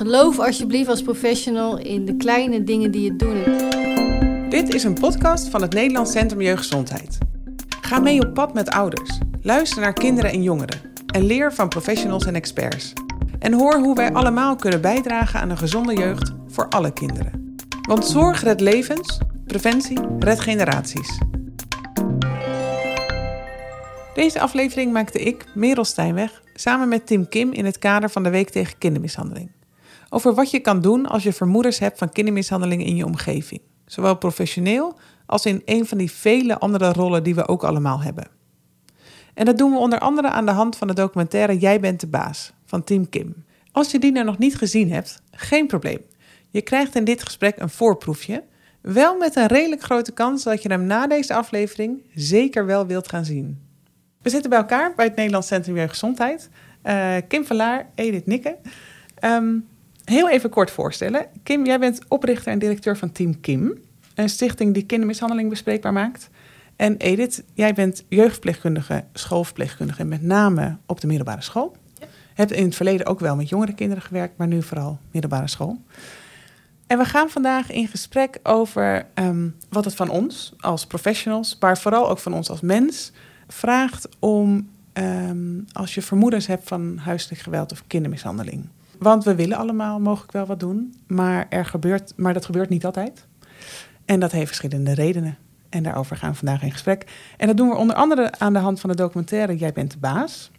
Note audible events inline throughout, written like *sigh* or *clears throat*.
Geloof alsjeblieft als professional in de kleine dingen die je doet. Dit is een podcast van het Nederlands Centrum Jeugdgezondheid. Ga mee op pad met ouders. Luister naar kinderen en jongeren. En leer van professionals en experts. En hoor hoe wij allemaal kunnen bijdragen aan een gezonde jeugd voor alle kinderen. Want zorg redt levens, preventie redt generaties. Deze aflevering maakte ik, Merel Stijnweg, samen met Tim Kim in het kader van de Week tegen Kindermishandeling. Over wat je kan doen als je vermoedens hebt van kindermishandeling in je omgeving. Zowel professioneel als in een van die vele andere rollen die we ook allemaal hebben. En dat doen we onder andere aan de hand van de documentaire Jij bent de baas van Tim Kim. Als je die nou nog niet gezien hebt, geen probleem. Je krijgt in dit gesprek een voorproefje, wel met een redelijk grote kans dat je hem na deze aflevering zeker wel wilt gaan zien. We zitten bij elkaar bij het Nederlands Centrum Jeugdgezondheid. Uh, Kim Verlaar, Edith Nikke. Ehm, heel even kort voorstellen. Kim, jij bent oprichter en directeur van Team Kim. Een stichting die kindermishandeling bespreekbaar maakt. En Edith, jij bent jeugdverpleegkundige, schoolverpleegkundige, met name op de middelbare school. Ja. Hebt in het verleden ook wel met jongere kinderen gewerkt, maar nu vooral middelbare school. En we gaan vandaag in gesprek over um, wat het van ons als professionals, maar vooral ook van ons als mens, vraagt om um, als je vermoedens hebt van huiselijk geweld of kindermishandeling. Want we willen allemaal mogelijk wel wat doen, maar, er gebeurt, maar dat gebeurt niet altijd. En dat heeft verschillende redenen. En daarover gaan we vandaag in gesprek. En dat doen we onder andere aan de hand van de documentaire Jij bent de baas.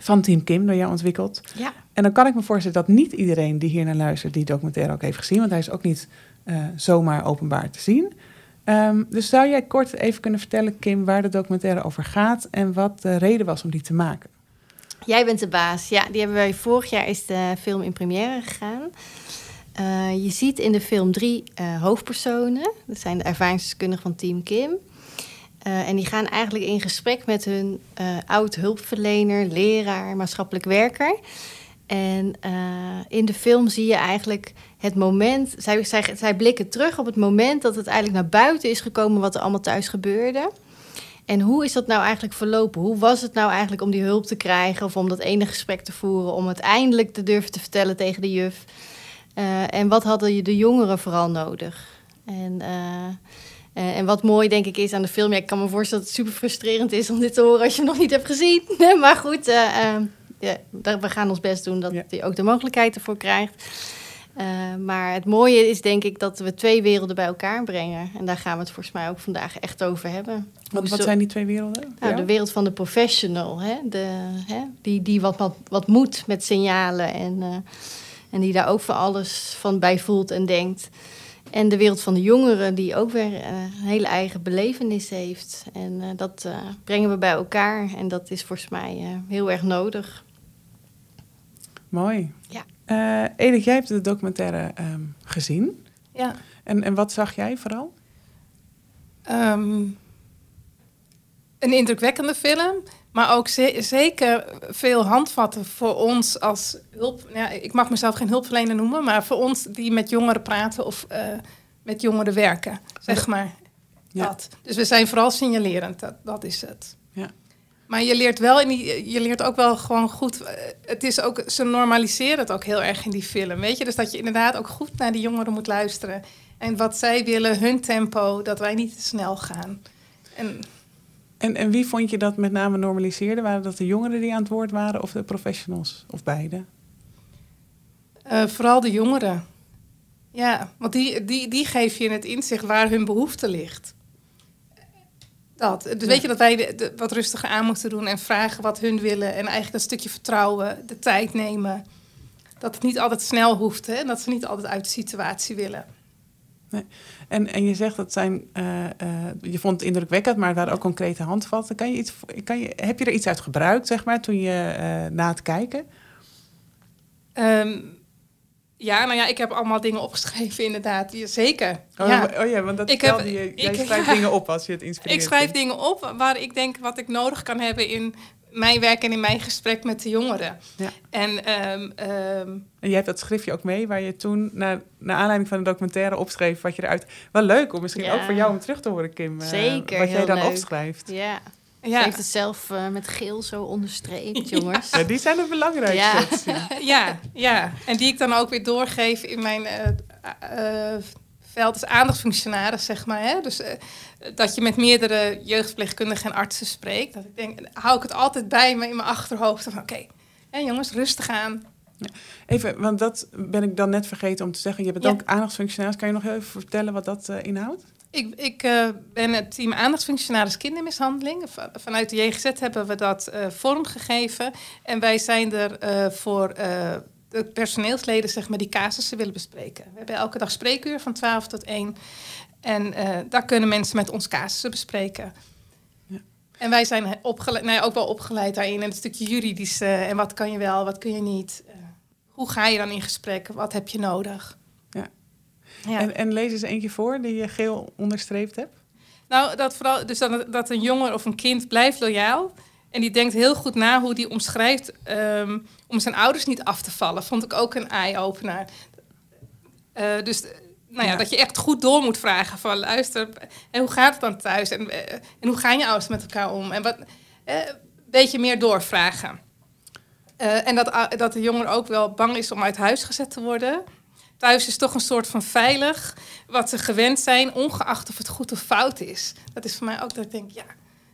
Van Team Kim, door jou ontwikkeld. Ja. En dan kan ik me voorstellen dat niet iedereen die hier naar luistert die documentaire ook heeft gezien. Want hij is ook niet uh, zomaar openbaar te zien. Um, dus zou jij kort even kunnen vertellen, Kim, waar de documentaire over gaat en wat de reden was om die te maken? Jij bent de baas. Ja, die hebben wij vorig jaar is de film in première gegaan. Uh, je ziet in de film drie uh, hoofdpersonen. Dat zijn de ervaringsdeskundigen van Team Kim. Uh, en die gaan eigenlijk in gesprek met hun oud hulpverlener, leraar, maatschappelijk werker. En in de film zie je eigenlijk het moment. Zij, zij, zij blikken terug op het moment dat het eigenlijk naar buiten is gekomen wat er allemaal thuis gebeurde. En hoe is dat nou eigenlijk verlopen? Hoe was het nou eigenlijk om die hulp te krijgen of om dat ene gesprek te voeren, om het eindelijk te durven te vertellen tegen de juf? Uh, en wat hadden de jongeren vooral nodig? En, uh, en wat mooi denk ik is aan de film, ja, ik kan me voorstellen dat het super frustrerend is om dit te horen als je hem nog niet hebt gezien. *laughs* maar goed, we gaan ons best doen dat ja. je ook de mogelijkheid ervoor krijgt. Uh, maar het mooie is denk ik dat we twee werelden bij elkaar brengen. En daar gaan we het volgens mij ook vandaag echt over hebben. Wat, wat zijn die twee werelden? Nou, de wereld van de professional, hè? De, hè? Die, die wat, wat, wat moet met signalen en, uh, en die daar ook voor alles van bij voelt en denkt. En de wereld van de jongeren, die ook weer uh, een hele eigen belevenis heeft. En uh, dat uh, brengen we bij elkaar. En dat is volgens mij heel erg nodig. Mooi. Uh, Edith, jij hebt de documentaire um, gezien. Ja. En, en wat zag jij vooral? Um, een indrukwekkende film, maar ook ze zeker veel handvatten voor ons als hulp. Ja, ik mag mezelf geen hulpverlener noemen, maar voor ons die met jongeren praten of uh, met jongeren werken, zeg maar. Ja. Dat. Dus we zijn vooral signalerend, dat, dat is het. Ja. Maar je leert wel, in die, je leert ook wel gewoon goed. Het is ook, ze normaliseren het ook heel erg in die film. Weet je, dus dat je inderdaad ook goed naar die jongeren moet luisteren. En wat zij willen, hun tempo, dat wij niet te snel gaan. En, en, en wie vond je dat met name normaliseerde? Waren dat de jongeren die aan het woord waren of de professionals? Of beide? Uh, vooral de jongeren. Ja, want die, die, die geef je in het inzicht waar hun behoefte ligt. Dat. Dus ja. weet je dat wij de, de, wat rustiger aan moeten doen en vragen wat hun willen. En eigenlijk een stukje vertrouwen, de tijd nemen. Dat het niet altijd snel hoeft hè? en dat ze niet altijd uit de situatie willen. Nee. En, en je zegt dat zijn, uh, uh, je vond het indrukwekkend, maar waren ook concrete handvatten. Kan je iets, kan je, heb je er iets uit gebruikt, zeg maar, toen je uh, na het kijken? Um, ja, nou ja, ik heb allemaal dingen opgeschreven, inderdaad. Ja, zeker. Oh ja. oh ja, want dat ik heb, je, jij ik, schrijft *laughs* ja. dingen op als je het inspireert. Ik schrijf dingen op waar ik denk wat ik nodig kan hebben in mijn werk en in mijn gesprek met de jongeren. Ja. En, um, um, en jij hebt dat schriftje ook mee, waar je toen, naar, naar aanleiding van de documentaire, opschreef wat je eruit... Wel leuk om misschien ook voor jou om terug te horen, Kim. eh, Zeker, wat jij dan leuk. opschrijft. Ja. Ze Ja, heeft het zelf eh, met geel zo onderstreept, *laughs* jongens. Ja, die zijn het belangrijkste. Ja. *laughs* ja, ja. En die ik dan ook weer doorgeef in mijn eh, eh, veld als aandachtsfunctionaris, zeg maar. Hè? Dus eh, dat je met meerdere jeugdverpleegkundigen en artsen spreekt. Dat ik denk, hou ik het altijd bij me in mijn achterhoofd. Van oké, hè, jongens, rustig aan. Even, want dat ben ik dan net vergeten om te zeggen. Je bent Ja. ook aandachtsfunctionaris. Kan je nog heel even vertellen wat dat inhoudt? Ik, ik eh, ben het team aandachtsfunctionaris kindermishandeling. Va- Vanuit de JGZ hebben we dat eh, vormgegeven. En wij zijn er eh, voor de personeelsleden zeg maar, die casussen willen bespreken. We hebben elke dag spreekuur van 12 tot 1. En daar kunnen mensen met ons casussen bespreken. Ja. En wij zijn opgeleid, nou ja, ook wel opgeleid daarin. En een stukje juridisch. en wat kan je wel, wat kun je niet. Hoe ga je dan in gesprek? Wat heb je nodig? Ja. En, en lees eens eentje voor die je geel onderstreept hebt. Nou, dat vooral, dus dat, dat een jongen of een kind blijft loyaal. En die denkt heel goed na hoe die omschrijft ehm, om zijn ouders niet af te vallen. Vond ik ook een eye-opener. Eh, dus, nou ja, Ja. dat je echt goed door moet vragen van luister, en hoe gaat het dan thuis? En, eh, en hoe gaan je ouders met elkaar om? En wat, eh, een beetje meer doorvragen. Eh, en dat, dat de jongen ook wel bang is om uit huis gezet te worden. Thuis is toch een soort van veilig, wat ze gewend zijn, ongeacht of het goed of fout is. Dat is voor mij ook dat ik denk, ja,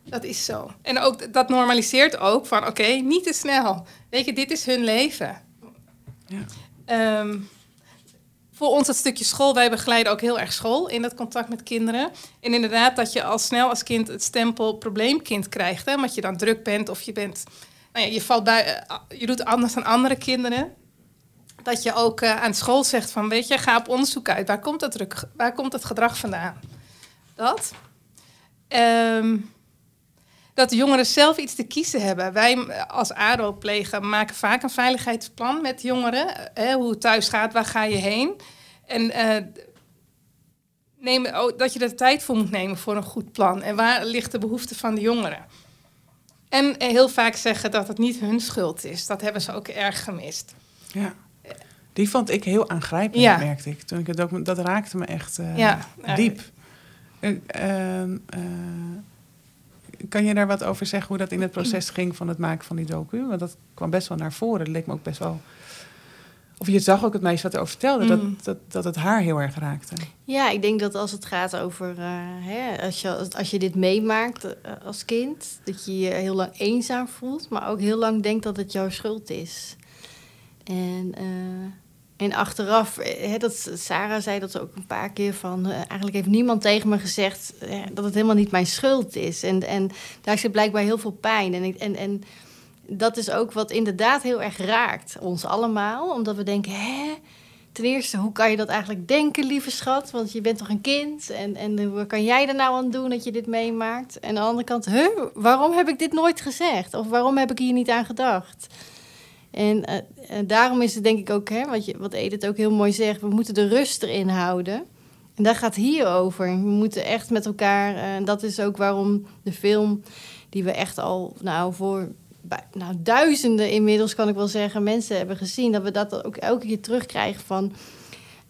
dat is zo. En ook dat normaliseert ook van, oké, niet te snel. Weet je, dit is hun leven. Ja. Ehm, voor ons dat stukje school, wij begeleiden ook heel erg school in dat contact met kinderen. En inderdaad dat je al snel als kind het stempel probleemkind krijgt. Hè, omdat je dan druk bent of je bent, nou ja, je valt bij, eh, je doet anders dan andere kinderen. Dat je ook eh, aan school zegt van, weet je, ga op onderzoek uit. Waar komt dat, druk, waar komt dat gedrag vandaan? Dat. Ehm, dat de jongeren zelf iets te kiezen hebben. Wij als ADO-pleger maken vaak een veiligheidsplan met jongeren. eh, hoe het thuis gaat, waar ga je heen? En eh, neem, oh, dat je er tijd voor moet nemen voor een goed plan. En waar ligt de behoefte van de jongeren? En heel vaak zeggen dat het niet hun schuld is. Dat hebben ze ook erg gemist. Ja. Die vond ik heel aangrijpend, Ja. merkte ik. Toen ik het docu- dat raakte me echt eh, Ja, ja. diep. Eh, ehm, eh, kan je daar wat over zeggen hoe dat in het proces *clears throat* ging van het maken van die docu? Want dat kwam best wel naar voren. Dat leek me ook best wel... Of je zag ook het meisje wat erover vertelde, Mm. dat, dat, dat het haar heel erg raakte. Ja, ik denk dat als het gaat over, eh, hè, als, je, als je dit meemaakt als kind, dat je je heel lang eenzaam voelt, maar ook heel lang denkt dat het jouw schuld is. En, eh, en achteraf, eh, dat, Sarah zei dat ook een paar keer van, eh, eigenlijk heeft niemand tegen me gezegd eh, dat het helemaal niet mijn schuld is. En, en daar zit blijkbaar heel veel pijn. En, en, en dat is ook wat inderdaad heel erg raakt, ons allemaal, omdat we denken, hè? Ten eerste, hoe kan je dat eigenlijk denken, lieve schat? Want je bent toch een kind? En, en wat kan jij er nou aan doen dat je dit meemaakt? En aan de andere kant, huh, waarom heb ik dit nooit gezegd? Of waarom heb ik hier niet aan gedacht? En eh, eh, daarom is het denk ik ook, hè, wat, je, wat Edith ook heel mooi zegt... we moeten de rust erin houden. En daar gaat hier over. We moeten echt met elkaar... eh, en dat is ook waarom de film, die we echt al nou, voor nou, duizenden inmiddels, kan ik wel zeggen, mensen hebben gezien. Dat we dat ook elke keer terugkrijgen van...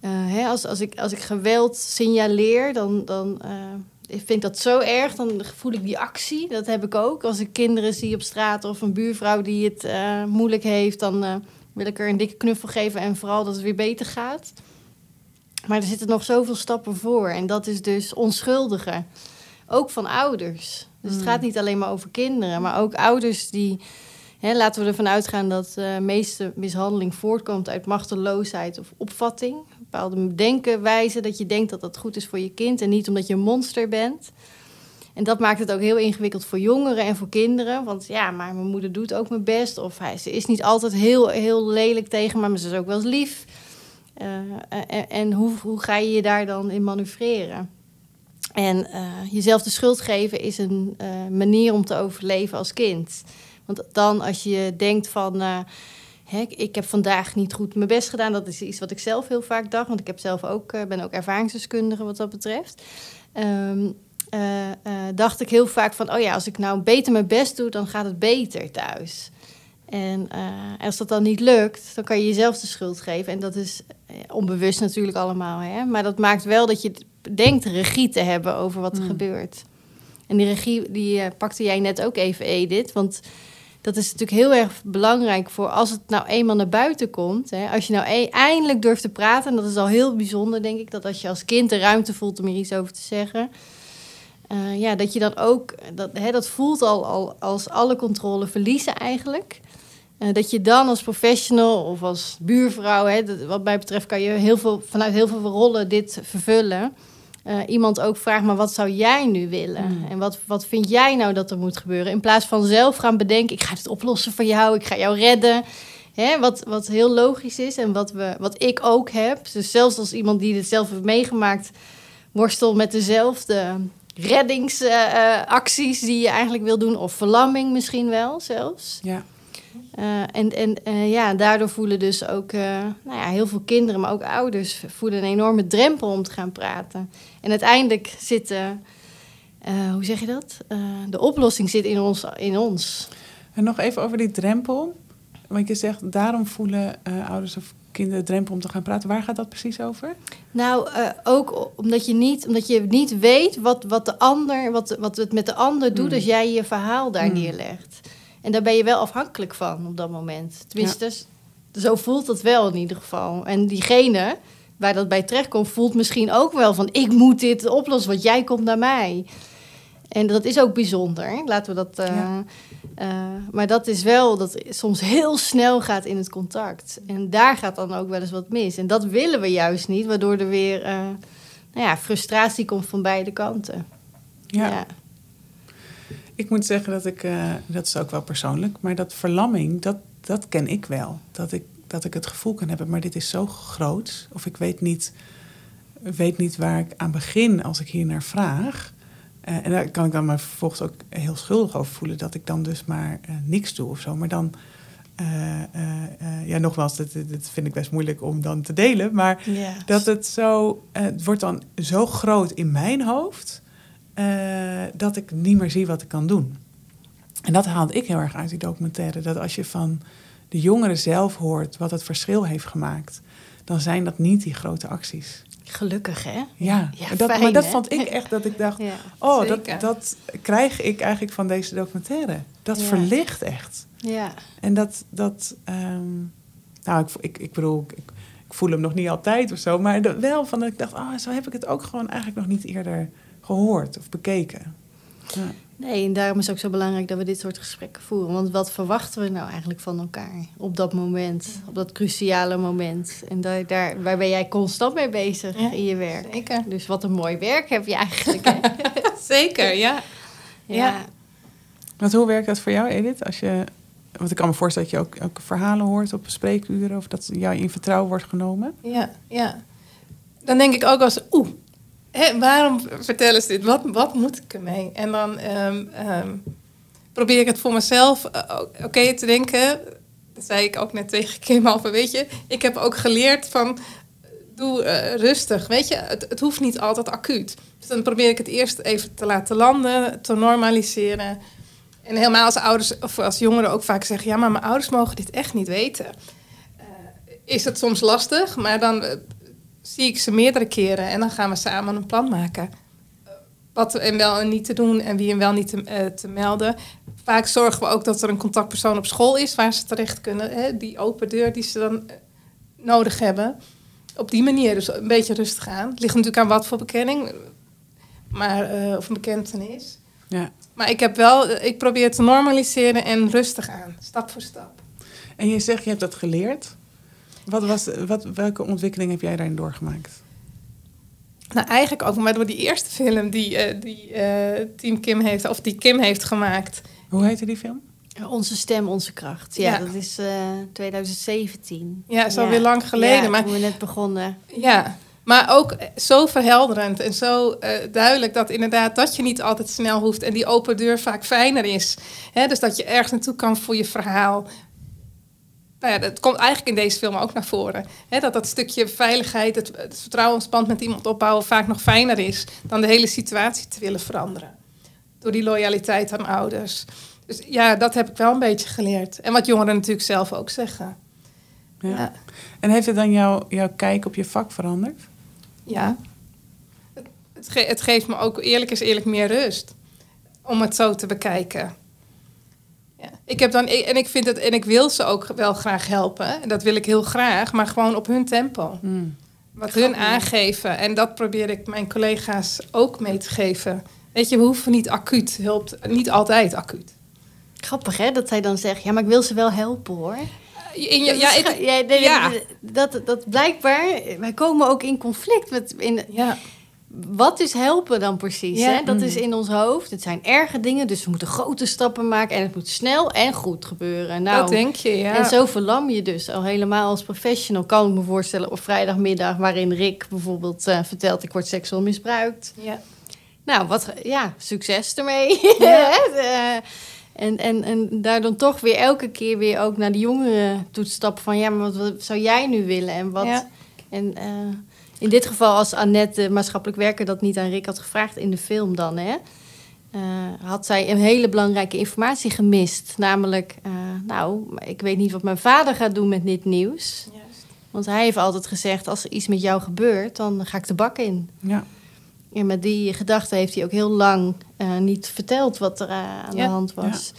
eh, hè, als, als, ik, als ik geweld signaleer, dan, dan ik vind dat zo erg. Dan voel ik die actie. Dat heb ik ook. Als ik kinderen zie op straat of een buurvrouw die het eh, moeilijk heeft... dan eh, wil ik er een dikke knuffel geven en vooral dat het weer beter gaat. Maar er zitten nog zoveel stappen voor. En dat is dus onschuldigen. Ook van ouders. Dus het gaat niet alleen maar over kinderen, maar ook ouders die. Hè, laten we ervan uitgaan dat de meeste mishandeling voortkomt uit machteloosheid of opvatting. Bepaalde denkenwijze dat je denkt dat dat goed is voor je kind en niet omdat je een monster bent. En dat maakt het ook heel ingewikkeld voor jongeren en voor kinderen. Want ja, maar mijn moeder doet ook mijn best. Of hij, ze is niet altijd heel, heel lelijk tegen maar ze is ook wel eens lief. Eh, en en hoe, hoe ga je je daar dan in manoeuvreren? En eh, jezelf de schuld geven is een eh, manier om te overleven als kind. Want dan als je denkt van... hè, ik heb vandaag niet goed mijn best gedaan. Dat is iets wat ik zelf heel vaak dacht. Want ik heb zelf ook, eh, ben ook ervaringsdeskundige wat dat betreft. Ehm, eh, eh, dacht ik heel vaak van... oh ja, als ik nou beter mijn best doe, dan gaat het beter thuis. En als dat dan niet lukt, dan kan je jezelf de schuld geven. En dat is onbewust natuurlijk allemaal. Hè? Maar dat maakt wel dat je denkt regie te hebben over wat er Mm. gebeurt. En die regie die, pakte jij net ook even, Edith. Want dat is natuurlijk heel erg belangrijk voor als het nou eenmaal naar buiten komt. Hè, als je nou e- eindelijk durft te praten, en dat is al heel bijzonder, denk ik, dat als je als kind de ruimte voelt om er iets over te zeggen. eh, ja, dat je dan ook, dat, hè, dat voelt al, al als alle controle verliezen eigenlijk. Eh, dat je dan als professional of als buurvrouw, hè, wat mij betreft, kan je heel veel, vanuit heel veel rollen dit vervullen. Eh, iemand ook vraagt, maar wat zou jij nu willen? Mm. En wat, wat vind jij nou dat er moet gebeuren? In plaats van zelf gaan bedenken, ik ga het oplossen voor jou, ik ga jou redden. Hè, wat, wat heel logisch is en wat, we, wat ik ook heb. Dus zelfs als iemand die dit zelf heeft meegemaakt, worstel met dezelfde reddingsacties die je eigenlijk wil doen. Of verlamming misschien wel zelfs. Ja. Eh, en en eh, ja, daardoor voelen dus ook eh, nou ja, heel veel kinderen, maar ook ouders voelen een enorme drempel om te gaan praten. En uiteindelijk zit, hoe zeg je dat? De oplossing zit in ons. In ons. En nog even over die drempel. Want je zegt, daarom voelen ouders of kinderen de drempel om te gaan praten. Waar gaat dat precies over? Nou, ook omdat je niet, omdat je niet weet wat, wat de ander, wat, wat het met de ander doet Mm. als jij je verhaal daar Mm. neerlegt. En daar ben je wel afhankelijk van op dat moment. Tenminste, dus- zo voelt het wel in ieder geval. En diegene waar dat bij terechtkomt, voelt misschien ook wel van ik moet dit oplossen, want jij komt naar mij. En dat is ook bijzonder. Laten we dat. eh, Ja. eh, maar dat is wel dat het soms heel snel gaat in het contact. En daar gaat dan ook wel eens wat mis. En dat willen we juist niet, waardoor er weer eh, nou ja, frustratie komt van beide kanten. Ja. Ik moet zeggen dat ik, eh, dat is ook wel persoonlijk, maar dat verlamming, dat, dat ken ik wel. Dat ik, dat ik het gevoel kan hebben, maar dit is zo groot. Of ik weet niet, weet niet waar ik aan begin als ik hier naar vraag. Eh, en daar kan ik dan maar vervolgens ook heel schuldig over voelen dat ik dan dus maar eh, niks doe of zo. Maar dan, ja, nogmaals, dat, dat vind ik best moeilijk om dan te delen. Maar dat het zo, het wordt dan zo groot in mijn hoofd eh, dat ik niet meer zie wat ik kan doen. En dat haalde ik heel erg uit die documentaire. Dat als je van de jongeren zelf hoort wat het verschil heeft gemaakt, dan zijn dat niet die grote acties. Gelukkig, hè? Ja, Ja, maar dat, fijn, maar dat hè? vond ik echt dat ik dacht, *laughs* Ja. oh, Zeker. dat, dat krijg ik eigenlijk van deze documentaire. Dat Ja. verlicht echt. ja. En dat, dat ehm, nou, ik, ik, ik bedoel, ik, ik voel hem nog niet altijd of zo, maar dat wel van dat ik dacht, oh, zo heb ik het ook gewoon eigenlijk nog niet eerder gehoord of bekeken. Ja. Nee, en daarom is het ook zo belangrijk dat we dit soort gesprekken voeren. Want wat verwachten we nou eigenlijk van elkaar op dat moment, op dat cruciale moment? En daar, daar, waar ben jij constant mee bezig Ja, in je werk? Zeker. Dus wat een mooi werk heb je eigenlijk. Hè? *laughs* Zeker, ja. ja. Want hoe werkt dat voor jou, Edith? Als je, want ik kan me voorstellen dat je ook, ook verhalen hoort op spreekuren of dat jou in vertrouwen wordt genomen. Ja, ja. Dan denk ik ook als, oeh, waarom vertellen ze dit? Wat, wat moet ik ermee? En dan ehm, ehm, probeer ik het voor mezelf eh, oké te denken. Dat zei ik ook net tegen Kim Alphen, weet je. Ik heb ook geleerd van, doe eh, rustig, weet je. Het, het hoeft niet altijd acuut. Dus dan probeer ik het eerst even te laten landen, te normaliseren. En helemaal als ouders of als jongeren ook vaak zeggen... ja, maar mijn ouders mogen dit echt niet weten. Eh, is het soms lastig, maar dan zie ik ze meerdere keren... en dan gaan we samen een plan maken. Wat en wel en niet te doen en wie en wel niet te, eh, te melden. Vaak zorgen we ook dat er een contactpersoon op school is... waar ze terecht kunnen, hè, die open deur die ze dan eh, nodig hebben. Op die manier, dus een beetje rustig aan. Het ligt natuurlijk aan wat voor bekenning... Maar, eh, of een bekentenis. Ja. Maar ik heb wel, ik probeer te normaliseren en rustig aan, stap voor stap. En je zegt, je hebt dat geleerd. Wat was, wat, welke ontwikkeling heb jij daarin doorgemaakt? Nou, eigenlijk ook maar door die eerste film die, eh, die eh, Team Kim heeft, of die Kim heeft gemaakt. Hoe heette die film? Onze stem, onze kracht. Ja, Ja. dat is eh 2017. Ja, is alweer lang geleden, Ja, maar- toen we net begonnen. Ja, maar ook zo verhelderend en zo eh, duidelijk dat inderdaad dat je niet altijd snel hoeft en die open deur vaak fijner is. Hè, dus dat je ergens naartoe kan voor je verhaal. Nou ja, dat komt eigenlijk in deze film ook naar voren. Dat dat stukje veiligheid, het, het vertrouwensband met iemand opbouwen vaak nog fijner is dan de hele situatie te willen veranderen. Door die loyaliteit aan ouders. Dus ja, dat heb ik wel een beetje geleerd. En wat jongeren natuurlijk zelf ook zeggen. Ja. Ja. En heeft het dan jouw jouw kijk op je vak veranderd? Ja. Het, het, ge- het geeft me ook eerlijk is eerlijk meer rust. om het zo te bekijken. Ja. Ik heb dan, en ik vind het, en ik wil ze ook wel graag helpen. En dat wil ik heel graag, maar gewoon op hun tempo. Hmm. Wat hun aangeven. En dat probeer ik mijn collega's ook mee te geven. Weet je, we hoeven niet acuut, helpt niet altijd acuut. Grappig hè, dat zij dan zegt, ja, maar ik wil ze wel helpen hoor. In je, ja, ik- ja. Dat, dat blijkbaar, wij komen ook in conflict met, in, ja. Wat is helpen dan precies? Ja. Hè? Dat is in ons hoofd. Het zijn erge dingen, dus we moeten grote stappen maken. En het moet snel en goed gebeuren. Nou, dat denk je, ja. En zo verlam je dus al helemaal als professional. Kan ik me voorstellen op vrijdagmiddag... waarin Rick bijvoorbeeld eh, vertelt... ik word seksueel misbruikt. Ja. Nou, wat, ja, succes ermee. Ja. *laughs* Eh, en, en, en daar dan toch weer elke keer weer ook naar de jongeren toe te stappen... van ja, maar wat, wat zou jij nu willen? En wat... Ja. En eh, in dit geval, als Annette, de maatschappelijk werker, dat niet aan Rick had gevraagd in de film dan, hè, eh, had zij een hele belangrijke informatie gemist. Namelijk, eh, nou, ik weet niet wat mijn vader gaat doen met dit nieuws. Want hij heeft altijd gezegd, als er iets met jou gebeurt, dan ga ik de bak in. Ja. En met die gedachte heeft hij ook heel lang eh, niet verteld wat er eh, aan Ja. de hand was.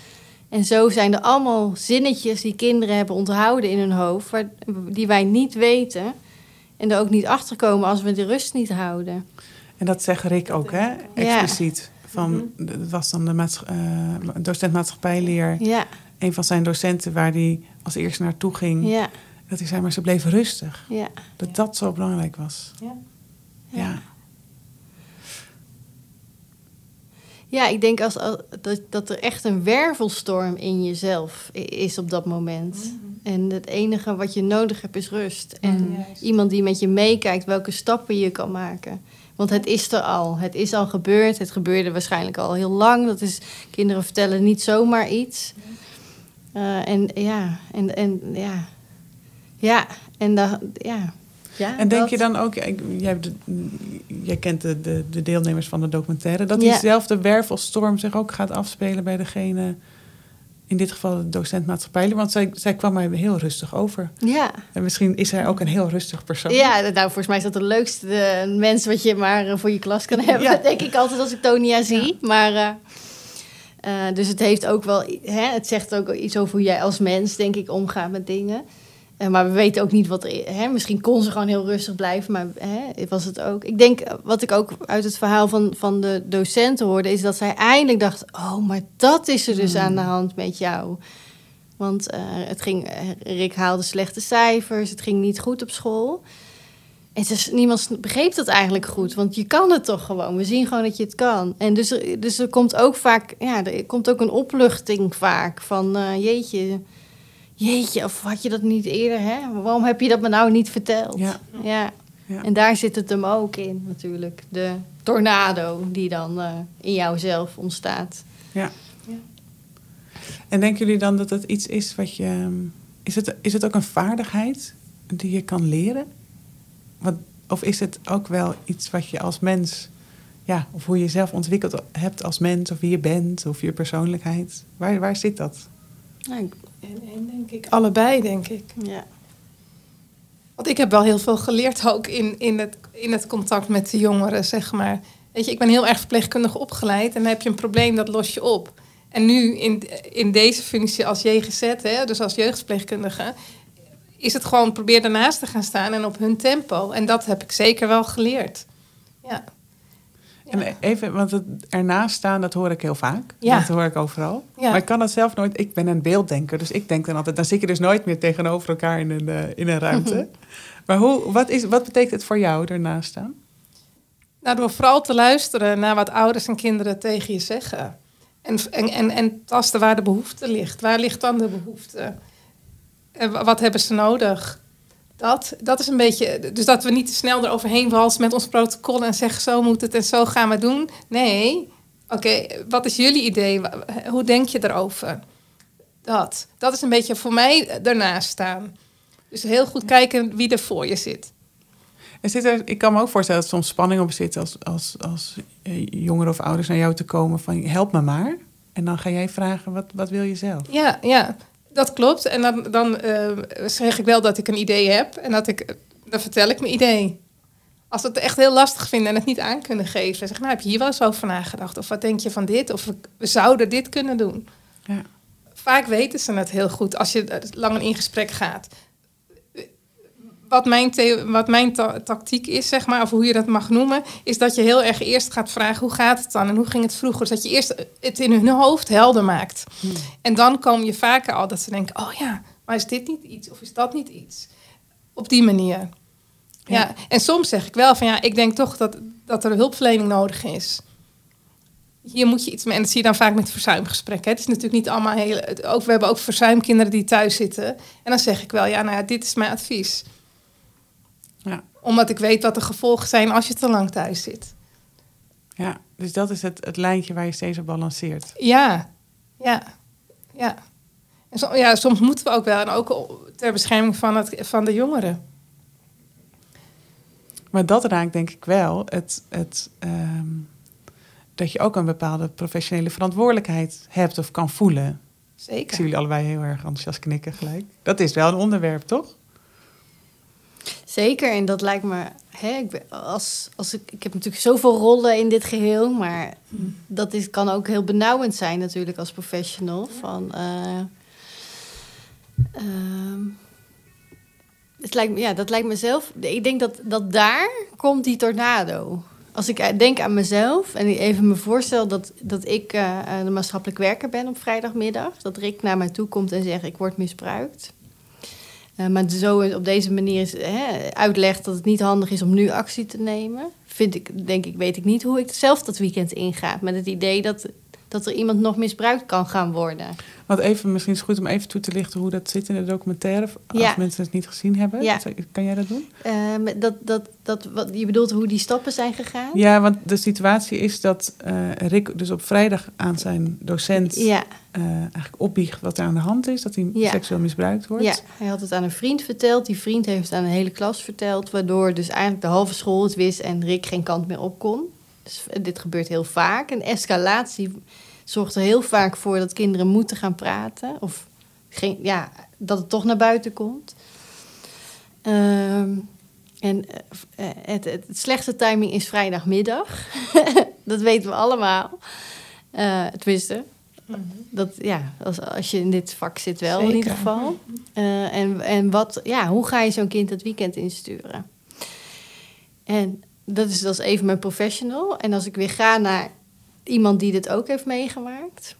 En zo zijn er allemaal zinnetjes die kinderen hebben onthouden in hun hoofd, waar, die wij niet weten. En er ook niet achter komen als we de rust niet houden. En dat zegt Rick ook, hè? Expliciet. Van, Het was dan de maatscha- eh, docent maatschappijleer. Ja, Een van zijn docenten waar hij als eerste naartoe ging. ja, Dat hij zei, maar ze bleef rustig. ja. Dat dat zo belangrijk was. Ja. Ja. Ja, ik denk als, als- dat, dat er echt een wervelstorm in jezelf is op dat moment. En het enige wat je nodig hebt is rust. En Juist. iemand die met je meekijkt welke stappen je kan maken. Want het is er al. Het is al gebeurd. Het gebeurde waarschijnlijk al heel lang. Dat is, kinderen vertellen niet zomaar iets. Eh, en ja, en, en ja. Ja, en da, ja. ja. En denk dat. je dan ook, jij, hebt de- jij kent de, de, de deelnemers van de documentaire, dat Ja. diezelfde wervelstorm zich ook gaat afspelen bij degene, in dit geval de docent maatschappijleer? Want zij, zij kwam mij heel rustig over. Ja. En misschien is hij ook een heel rustig persoon. Ja, nou, volgens mij is dat de leukste eh, mens wat je maar eh, voor je klas kan hebben. Ja. Dat *laughs* denk ik altijd als ik Tonia zie. Maar, eh, dus het heeft ook wel... Hè, het zegt ook iets over hoe jij als mens, denk ik, omgaat met dingen. Eh, maar we weten ook niet wat er... Hè, misschien kon ze gewoon heel rustig blijven, maar hè, was het ook... Ik denk, eh, wat ik ook uit het verhaal van, van de docenten hoorde... is dat zij eindelijk dacht... oh, maar dat is er dus aan de hand met jou. Want eh, het ging, Rick haalde slechte cijfers, het ging niet goed op school. En dus, niemand begreep dat eigenlijk goed, want je kan het toch gewoon. We zien gewoon dat je het kan. En dus, er- dus er komt ook vaak, ja, er komt ook een opluchting vaak van, jeetje, jeetje, of had je dat niet eerder, hè? Waarom heb je dat me nou niet verteld? Ja. ja. Ja. En daar zit het hem ook in, natuurlijk. De tornado die dan eh, in jouzelf ontstaat. Ja. En denken jullie dan dat het iets is wat je. ehm, Is het, is het ook een vaardigheid die je kan leren? Wat, of is het ook wel iets wat je als mens. Ja, of hoe je jezelf ontwikkeld hebt als mens, of wie je bent, of je persoonlijkheid? Waar, waar zit dat? Nou, ik- En, en denk ik, allebei denk ik. ja. Want ik heb wel heel veel geleerd ook in, in, het, in het contact met de jongeren, zeg maar. Weet je, ik ben heel erg verpleegkundig opgeleid en dan heb je een probleem, dat los je op. En nu in, in deze functie als JGZ, hè, dus als jeugdverpleegkundige, is het gewoon probeer daarnaast te gaan staan en op hun tempo. En dat heb ik zeker wel geleerd. Ja. En even, want het ernaast staan, dat hoor ik heel vaak. Ja. Dat hoor ik overal. Ja. Maar ik kan dat zelf nooit. Ik ben een beelddenker, dus ik denk dan altijd. Dan zit je dus nooit meer tegenover elkaar in een, eh, in een ruimte. maar hoe, wat, is, wat betekent het voor jou ernaast staan? Nou, door vooral te luisteren naar wat ouders en kinderen tegen je zeggen. En, en, en, en tasten waar de behoefte ligt. Waar ligt dan de behoefte? En wa- wat hebben ze nodig? Dat, dat is een beetje... Dus dat we niet te snel eroverheen walsen met ons protocol... en zeggen zo moet het en zo gaan we doen. Nee, oké, wat is jullie idee? Hoe denk je erover? Dat. Dat is een beetje voor mij ernaast staan. Dus heel goed kijken wie er voor je zit. En zit er, ik kan me ook voorstellen dat soms spanning op zit als, als, als jongeren of ouders naar jou te komen van help me maar. En dan ga jij vragen, wat, wat wil je zelf? Ja, ja, dat klopt. En dan, dan eh, zeg ik wel dat ik een idee heb. En dat ik, dan vertel ik mijn idee. Als ze het echt heel lastig vinden en het niet aan kunnen geven. Zeg, nou, heb je hier wel eens over nagedacht? Of wat denk je van dit? Of we, zouden dit kunnen doen. Ja. Vaak weten ze het heel goed als je eh, lang in gesprek gaat. Wat mijn, wat mijn ta- tactiek is, zeg maar, of hoe je dat mag noemen, is dat je heel erg eerst gaat vragen hoe gaat het dan en hoe ging het vroeger. Dus dat je eerst het in hun hoofd helder maakt. En dan kom je vaker al dat ze denken, oh ja, maar is dit niet iets of is dat niet iets? Op die manier. Ja. Ja. en soms zeg ik wel van ja, ik denk toch dat, dat er hulpverlening nodig is. Hier moet je iets mee. En dat zie je dan vaak met verzuimgesprekken. hè. Het is natuurlijk niet allemaal het- Ook, we hebben ook verzuimkinderen die thuis zitten. En dan zeg ik wel, ja, nou ja, dit is mijn advies. Ja. Omdat ik weet wat de gevolgen zijn als je te lang thuis zit. ja, dus dat is het, het lijntje waar je steeds op balanceert. Ja, ja, ja. En ja, soms moeten we ook wel. En ook ter bescherming van, het, van de jongeren. Maar dat raakt denk ik wel het, het, ehm, dat je ook een bepaalde professionele verantwoordelijkheid hebt of kan voelen. Ik zie Zeker. jullie allebei heel erg enthousiast knikken gelijk. Dat is wel een onderwerp, toch? Zeker, en dat lijkt me. Hè, ik, als, als ik, ik heb natuurlijk zoveel rollen in dit geheel, maar dat is, kan ook heel benauwend zijn, natuurlijk, als professional. Van, eh, ehm, het lijkt, me- ja, dat lijkt mezelf. Ik denk dat, dat daar komt die tornado. Als ik eh, denk aan mezelf en even me voorstel dat, dat ik eh, de maatschappelijk werker ben op vrijdagmiddag, dat Rick naar mij toe komt en zegt: Ik word misbruikt. Eh, maar zo op deze manier is, hè, uitlegt dat het niet handig is om nu actie te nemen. Vind ik, denk ik, weet ik niet hoe ik zelf dat weekend inga. Met het idee dat, dat er iemand nog misbruikt kan gaan worden. Want even, misschien is het goed om even toe te lichten hoe dat zit in de documentaire. Als Ja. mensen het niet gezien hebben. Ja. Kan jij dat doen? Eh, met dat, dat, dat, wat, je bedoelt hoe die stappen zijn gegaan? Ja, want de situatie is dat eh, Rick dus op vrijdag aan zijn docent Ja, eh, eigenlijk opbiecht wat er aan de hand is. Dat hij seksueel misbruikt wordt. ja, hij had het aan een vriend verteld. Die vriend heeft het aan een hele klas verteld. Waardoor dus eigenlijk de halve school het wist en Rick geen kant meer op kon. Dus eh, dit gebeurt heel vaak. Een escalatie zorgt er heel vaak voor dat kinderen moeten gaan praten. Of geen, ja, dat het toch naar buiten komt. Ehm, en eh, eh, het, het, het slechtste timing is vrijdagmiddag. *laughs* dat weten we allemaal. Eh tenminste, dat, ja, als, als je in dit vak zit wel in ieder geval. En en wat, ja, hoe ga je zo'n kind het weekend insturen? En dat is, dat is even mijn professional. En als ik weer ga naar iemand die dit ook heeft meegemaakt,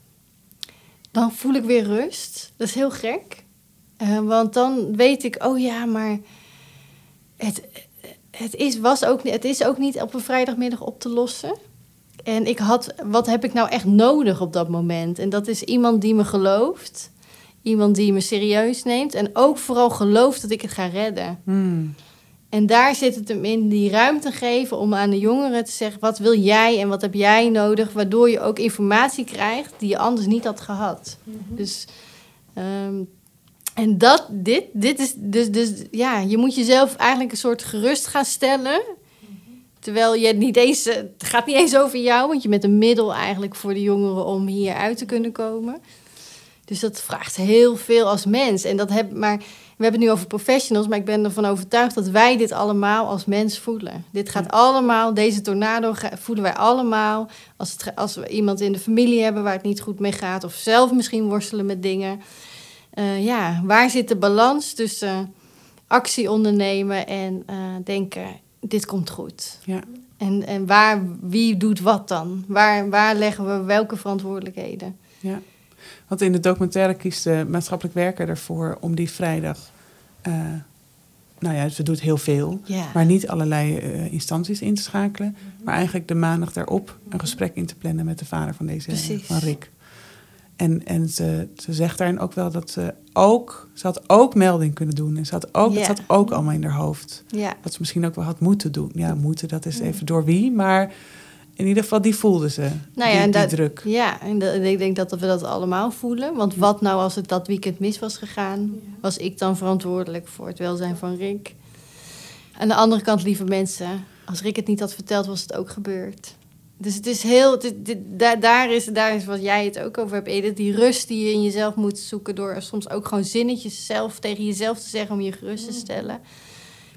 dan voel ik weer rust. Dat is heel gek. Eh, want dan weet ik, oh ja, maar het, het, is, was ook, het is ook niet op een vrijdagmiddag op te lossen. En ik had, wat heb ik nou echt nodig op dat moment? En dat is iemand die me gelooft. Iemand die me serieus neemt. En ook vooral gelooft dat ik het ga redden. Hmm. En daar zit het hem in, die ruimte geven om aan de jongeren te zeggen... wat wil jij en wat heb jij nodig? Waardoor je ook informatie krijgt die je anders niet had gehad. Dus... ehm, en dat, dit, dit is dus, dus, ja, je moet jezelf eigenlijk een soort gerust gaan stellen. Terwijl je niet eens, eh, het gaat niet eens over jou, want je bent een middel eigenlijk voor de jongeren om hier uit te kunnen komen. Dus dat vraagt heel veel als mens. En dat heb, maar we hebben het nu over professionals, maar ik ben ervan overtuigd dat wij dit allemaal als mens voelen. Dit gaat allemaal, deze tornado voelen wij allemaal. Als, het, als we iemand in de familie hebben waar het niet goed mee gaat, of zelf misschien worstelen met dingen. Eh, ja, waar zit de balans tussen actie ondernemen en eh, denken, dit komt goed? Ja. En, en waar, wie doet wat dan? Waar, waar leggen we welke verantwoordelijkheden? Ja. Want in de documentaire kiest de maatschappelijk werker ervoor om die vrijdag. eh, nou ja, ze doet heel veel, maar niet allerlei eh, instanties in te schakelen. Maar eigenlijk de maandag daarop een gesprek in te plannen met de vader van deze Precies. van Rick. En, en ze, ze zegt daarin ook wel dat ze ook, ze had ook melding kunnen doen. En ze had ook, het zat ook allemaal in haar hoofd. Dat ze misschien ook wel had moeten doen. Ja, moeten, dat is even door wie. Maar in ieder geval, die voelde ze. Nou ja, die, en die druk. ja en dat- ik denk dat we dat allemaal voelen. Want wat nou als het dat weekend mis was gegaan? Was ik dan verantwoordelijk voor het welzijn van Rick? Aan de andere kant, lieve mensen, als Rick het niet had verteld, was het ook gebeurd. Dus het is heel, dit- daar, daar, is, daar is wat jij het ook over hebt, Edith. Die rust die je in jezelf moet zoeken door soms ook gewoon zinnetjes zelf tegen jezelf te zeggen om je gerust te stellen.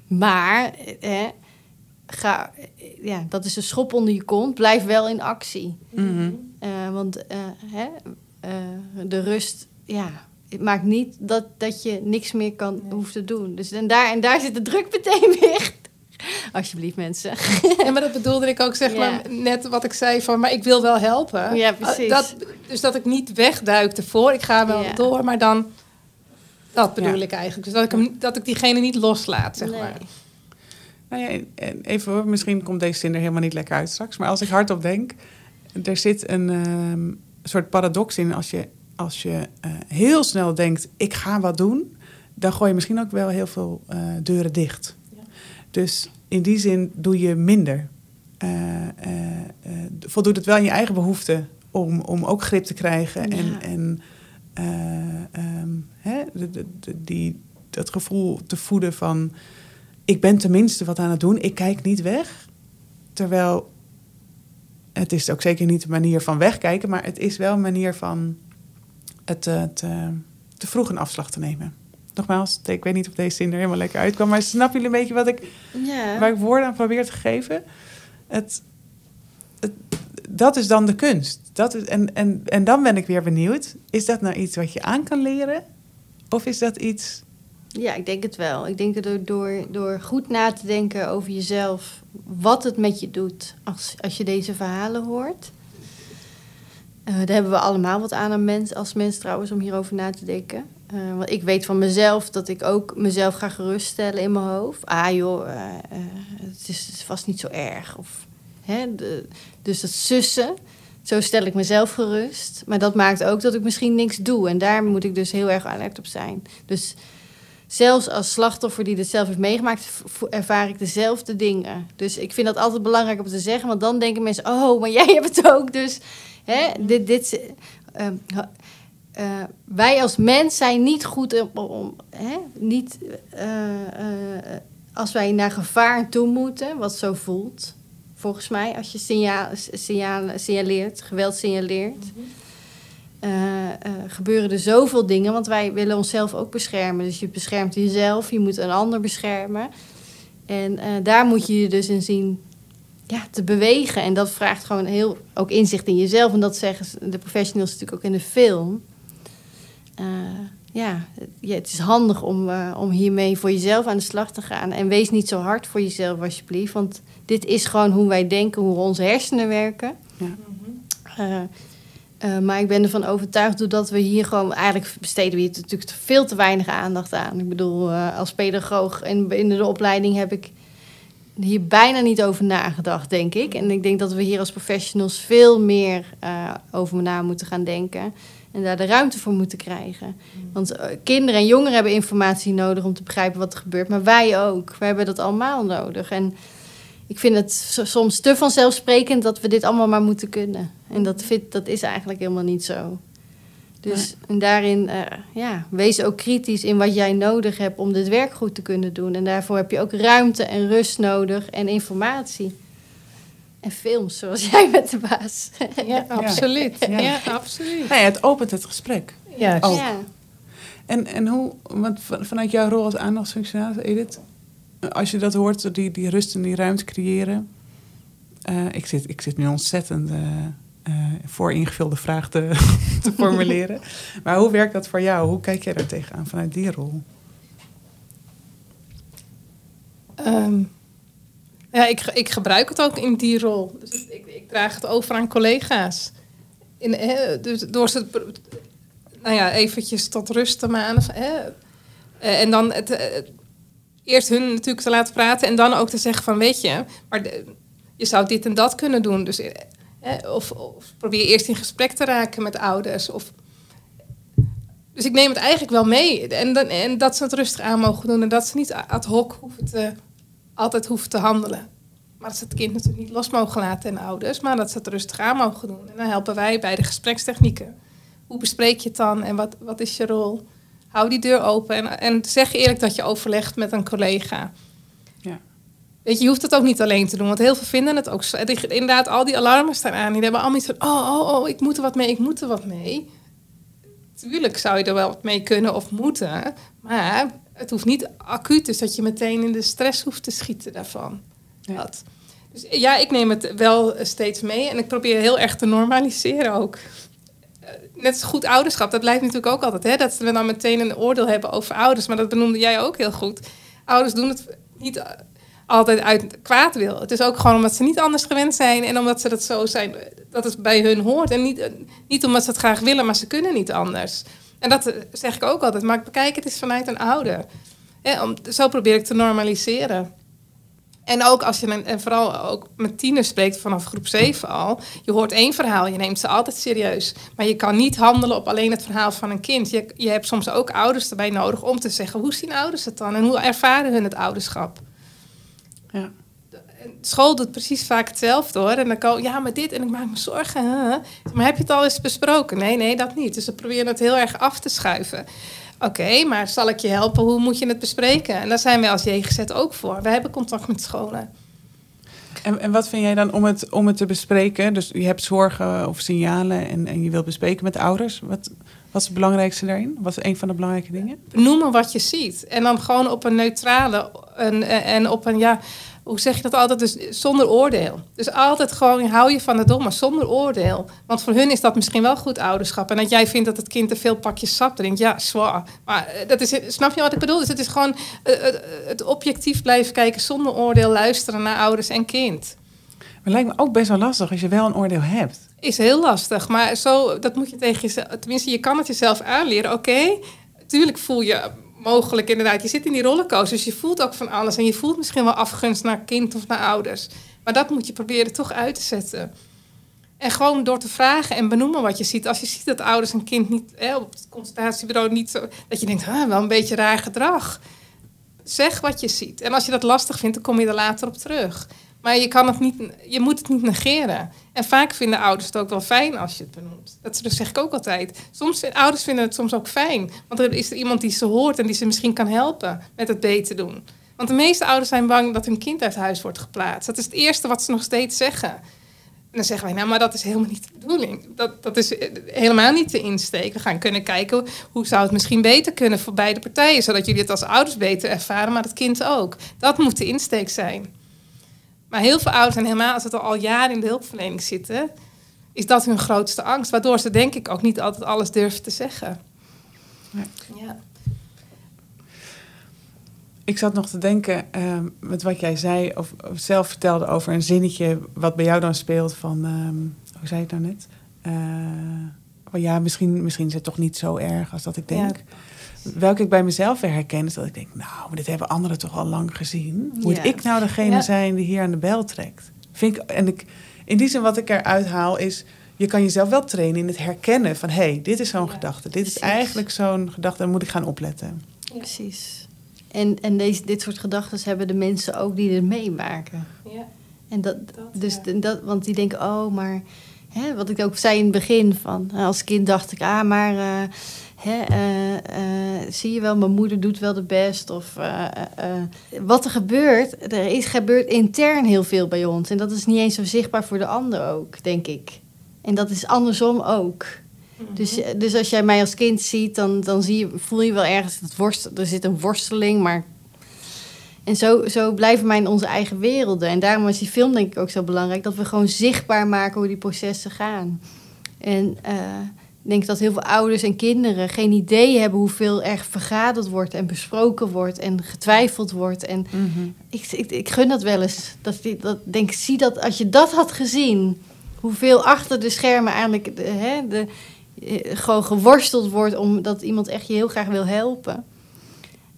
Maar hè, ga, ja, dat is een schop onder je kont. Blijf wel in actie. Mhm. Eh, want eh, hè, eh, de rust, ja, het maakt niet dat, dat je niks meer kan, hoeft te doen. Dus en daar, en daar zit de druk meteen weer. *laughs* Alsjeblieft, mensen. Ja, maar dat bedoelde ik ook, zeg Ja. maar, net wat ik zei van, maar ik wil wel helpen. Ja, precies. Dat, dus dat ik niet wegduik ervoor, ik ga wel Ja. door, maar dan, dat bedoel ik eigenlijk. Dus dat ik, hem, dat ik diegene niet loslaat, zeg Nee. maar. Nou ja, en even hoor, misschien komt deze zin er helemaal niet lekker uit straks. Maar als ik hardop denk, er zit een ehm, soort paradox in. Als je, als je eh, heel snel denkt, ik ga wat doen, dan gooi je misschien ook wel heel veel eh, deuren dicht. Ja. Dus in die zin doe je minder. Eh, eh, eh, voldoet het wel aan je eigen behoeften om, om ook grip te krijgen en, Ja. en eh, ehm, hè, de, de, de- die, dat gevoel te voeden van ik ben tenminste wat aan het doen, ik kijk niet weg. Terwijl het is ook zeker niet een manier van wegkijken, maar het is wel een manier van het eh, te, te vroeg een afslag te nemen. Nogmaals, ik weet niet of deze zin er helemaal lekker uitkwam, maar snappen jullie een beetje wat ik, waar ik woorden aan probeer te geven? Het, het, dat is dan de kunst. Dat is, en, en, en dan ben ik weer benieuwd, is dat nou iets wat je aan kan leren? Of is dat iets Ja, ik denk het wel. Ik denk dat door, door, goed na te denken over jezelf, wat het met je doet als, als je deze verhalen hoort. Eh, daar hebben we allemaal wat aan een mens, als mens trouwens, om hierover na te denken. Eh, want ik weet van mezelf dat ik ook mezelf ga geruststellen in mijn hoofd. Ah joh, eh, het, is, vast niet zo erg. Of, hè, dus dat sussen, zo stel ik mezelf gerust. Maar dat maakt ook dat ik misschien niks doe. En daar moet ik dus heel erg alert op zijn. Dus zelfs als slachtoffer die dit zelf heeft meegemaakt, ervaar ik dezelfde dingen. Dus ik vind dat altijd belangrijk om te zeggen, want dan denken mensen: oh, maar jij hebt het ook. Dus hè, dit, dit, eh, ha- eh, wij als mens zijn niet goed om, hè, niet, eh, eh, als wij naar gevaar toe moeten, wat zo voelt. Volgens mij, als je signaal, signaleert, geweld signaleert. Eh, eh, gebeuren er zoveel dingen, want wij willen onszelf ook beschermen. Dus je beschermt jezelf, je moet een ander beschermen. En eh, daar moet je je dus in zien ja, te bewegen. En dat vraagt gewoon heel ook inzicht in jezelf. En dat zeggen ze- de professionals natuurlijk ook in de film. Ja, het- is handig om, om hiermee voor jezelf aan de slag te gaan. En wees niet zo hard voor jezelf, alsjeblieft. Want dit is gewoon hoe wij denken, hoe onze hersenen werken. Ja. Eh, maar ik ben ervan overtuigd doordat we hier gewoon... Eigenlijk besteden we hier natuurlijk veel te weinig aandacht aan. Ik bedoel, eh, als pedagoog en binnen de opleiding heb ik hier bijna niet over nagedacht, denk ik. En ik denk dat we hier als professionals veel meer eh, over na moeten gaan denken. En daar de ruimte voor moeten krijgen. Want eh, kinderen en jongeren hebben informatie nodig om te begrijpen wat er gebeurt. Maar wij ook. Wij hebben dat allemaal nodig. En ik vind het so- soms te vanzelfsprekend dat we dit allemaal maar moeten kunnen. En dat, vind, dat is eigenlijk helemaal niet zo. Dus en daarin, eh, ja, wees ook kritisch in wat jij nodig hebt om dit werk goed te kunnen doen. En daarvoor heb je ook ruimte en rust nodig en informatie. En films, zoals *laughs* jij met de baas. Ja, absoluut. Ja. Ja, absoluut. Nou ja, het opent het gesprek. Ook. Ja. En, en hoe, want vanuit jouw rol als aandachtsfunctionaris, Edith, als je dat hoort, die, die rust en die ruimte creëren. eh, ik, zit, ik zit nu ontzettend eh eh, voor ingevulde vraag te, *laughs* te formuleren. Maar hoe werkt dat voor jou? Hoe kijk jij daar tegenaan vanuit die rol? Ehm, ja, ik, ik gebruik het ook in die rol. Dus ik, ik, draag het over aan collega's. In, hè, dus door ze nou ja, eventjes tot rust te manen. Hè. En dan het, eerst hun natuurlijk te laten praten en dan ook te zeggen van weet je, maar je zou dit en dat kunnen doen. Dus, eh, of, of probeer eerst in gesprek te raken met ouders. Of, dus ik neem het eigenlijk wel mee. En, dan, en dat ze het rustig aan mogen doen. En dat ze niet ad hoc hoeven te, altijd hoeven te handelen. Maar dat ze het kind natuurlijk niet los mogen laten en ouders. Maar dat ze het rustig aan mogen doen. En dan helpen wij bij de gesprekstechnieken. Hoe bespreek je het dan? En wat, wat is je rol? Hou die deur open. En, en zeg eerlijk dat je overlegt met een collega. Ja. Weet je, je hoeft het ook niet alleen te doen. Want heel veel vinden het ook... Inderdaad, al die alarmen staan aan. Die hebben allemaal iets van... Oh, oh, oh, ik moet er wat mee, ik moet er wat mee. Tuurlijk zou je er wel wat mee kunnen of moeten. Maar het hoeft niet acuut, dus dat je meteen in de stress hoeft te schieten daarvan. Ja. Dat. Dus ja, ik neem het wel steeds mee en ik probeer heel erg te normaliseren ook. Net goed ouderschap, dat blijft natuurlijk ook altijd. Hè? Dat we dan meteen een oordeel hebben over ouders, maar dat benoemde jij ook heel goed. Ouders doen het niet altijd uit kwaad wil. Het is ook gewoon omdat ze niet anders gewend zijn en omdat ze dat zo zijn, dat het bij hun hoort. En niet, niet omdat ze het graag willen, maar ze kunnen niet anders. En dat eh, zeg ik ook altijd, maar bekijk het eens vanuit een ouder. Hè, om, zo probeer ik te normaliseren. En ook als je, en vooral ook met tieners spreekt vanaf groep 7 al. Je hoort één verhaal, je neemt ze altijd serieus. Maar je kan niet handelen op alleen het verhaal van een kind. Je, je hebt soms ook ouders erbij nodig om te zeggen... hoe zien ouders het dan en hoe ervaren hun het ouderschap? Ja. School doet precies vaak hetzelfde hoor. En dan kan ja, maar dit en ik maak me zorgen. Maar heb je het al eens besproken? Nee, nee, dat niet. Dus ze proberen het heel erg af te schuiven. Oké, maar zal ik je helpen? Hoe moet je het bespreken? En daar zijn wij als JGZ ook voor. We hebben contact met scholen. En, en wat vind jij dan om het, om het te bespreken? Dus je hebt zorgen of signalen en, en je wilt bespreken met ouders. Wat, wat is het belangrijkste daarin? Wat is een van de belangrijke dingen? Benoemen wat je ziet. En dan gewoon op een neutrale en, en op een, ja, hoe zeg je dat altijd? Dus zonder oordeel. Dus altijd gewoon hou je van de domme, zonder oordeel. Want voor hun is dat misschien wel goed ouderschap. En dat jij vindt dat het kind te veel pakjes sap drinkt, ja, zwaar. Maar eh, dat is, snap je wat ik bedoel? Dus het is gewoon eh, eh, het objectief blijven kijken zonder oordeel, luisteren naar ouders en kind. Maar lijkt me ook best wel lastig als je wel een oordeel hebt. Is heel lastig, maar zo, dat moet je tegen jezelf... Tenminste, je kan het jezelf aanleren. Oké, tuurlijk voel je mogelijk inderdaad... Je zit in die rollercoaster, dus je voelt ook van alles. En je voelt misschien wel afgunst naar kind of naar ouders. Maar dat moet je proberen toch uit te zetten. En gewoon door te vragen en benoemen wat je ziet. Als je ziet dat ouders een kind niet... Hè, op het consultatiebureau niet zo... Dat je denkt, ah, wel een beetje raar gedrag. Zeg wat je ziet. En als je dat lastig vindt, dan kom je er later op terug. Maar je, kan het niet, je moet het niet negeren. En vaak vinden ouders het ook wel fijn als je het benoemt. Dat zeg ik ook altijd. Soms ouders vinden het soms ook fijn. Want er is er iemand die ze hoort en die ze misschien kan helpen met het beter doen. Want de meeste ouders zijn bang dat hun kind uit huis wordt geplaatst. Dat is het eerste wat ze nog steeds zeggen. En dan zeggen wij, nou, maar dat is helemaal niet de bedoeling. Dat, dat is eh, helemaal niet de insteek. We gaan kunnen kijken hoe zou het misschien beter kunnen voor beide partijen. Zodat jullie het als ouders beter ervaren, maar het kind ook. Dat moet de insteek zijn. Maar heel veel ouders, en helemaal als het al jaren in de hulpverlening zitten, is dat hun grootste angst. Waardoor ze denk ik ook niet altijd alles durven te zeggen. Ja. Ik zat nog te denken ehm, met wat jij zei, of, of zelf vertelde over een zinnetje wat bij jou dan speelt van, ehm, hoe zei je het nou net? Eh, van ja, misschien, misschien is het toch niet zo erg als dat ik denk. Welke ik bij mezelf weer herken, is dat ik denk, nou, maar dit hebben anderen toch al lang gezien. Moet Ja. ik nou degene Ja. zijn die hier aan de bel trekt? Vind ik, en ik, in die zin wat ik eruit haal is, je kan jezelf wel trainen in het herkennen van, hé, hey, dit is zo'n Ja, gedachte. Dit is eigenlijk zo'n gedachte, daar moet ik gaan opletten. Precies. En, en deze, dit soort gedachten hebben de mensen ook die het meemaken. Ja. En dat, Dat, dus dat, want die denken, oh, maar hè, wat ik ook zei in het begin van, als kind dacht ik, ah, maar eh, hè, eh, eh, zie je wel, mijn moeder doet wel de best. Of eh, wat er gebeurt, er is gebeurt intern heel veel bij ons. En dat is niet eens zo zichtbaar voor de ander ook, denk ik. En dat is andersom ook. Dus, eh, dus als jij mij als kind ziet, dan, dan zie je, voel je wel ergens dat worst, er zit een worsteling, maar. En zo, zo blijven wij in onze eigen werelden. En daarom is die film denk ik ook zo belangrijk, dat we gewoon zichtbaar maken hoe die processen gaan. En ik denk dat heel veel ouders en kinderen geen idee hebben hoeveel er vergaderd wordt en besproken wordt en getwijfeld wordt. En ik, ik, ik gun dat wel eens. Dat, die- dat, denk, zie dat als je dat had gezien, hoeveel achter de schermen eigenlijk de, hè, de, eh, gewoon geworsteld wordt omdat iemand echt je heel graag wil helpen.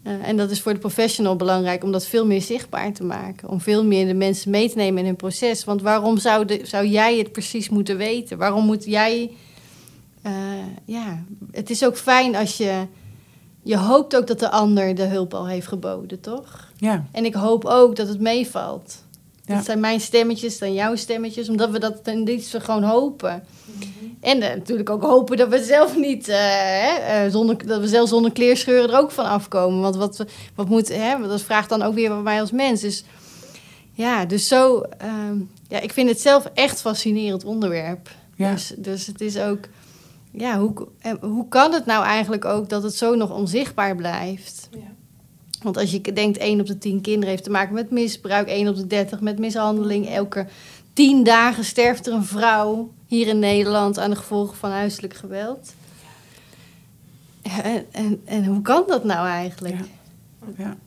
Eh, en dat is voor de professional belangrijk om dat veel meer zichtbaar te maken. Om veel meer de mensen mee te nemen in hun proces. Want waarom zou, de, zou jij het precies moeten weten? Waarom moet jij. Eh, ja, het is ook fijn als je. Je hoopt ook dat de ander de hulp al heeft geboden, toch? Ja, En ik hoop ook dat het meevalt. Ja. Dat zijn mijn stemmetjes, dan jouw stemmetjes, omdat we dat ten gewoon hopen. En eh, natuurlijk ook hopen dat we zelf niet, eh, hè, eh, zonder, dat we zelf zonder kleerscheuren er ook van afkomen. Want wat, we- wat moet, hè, dat vraagt dan ook weer van mij als mens. Dus ja, dus zo, ehm, ja, ik vind het zelf echt fascinerend onderwerp. Ja. Dus, dus het is ook, ja, hoe, eh, hoe kan het nou eigenlijk ook dat het zo nog onzichtbaar blijft? Ja. Want als je denkt, 1 op de 10 kinderen heeft te maken met misbruik, 1 op de 30 met mishandeling. Elke 10 dagen sterft er een vrouw hier in Nederland aan de gevolgen van huiselijk geweld. Ja, en, en, en hoe kan dat nou eigenlijk? Ja.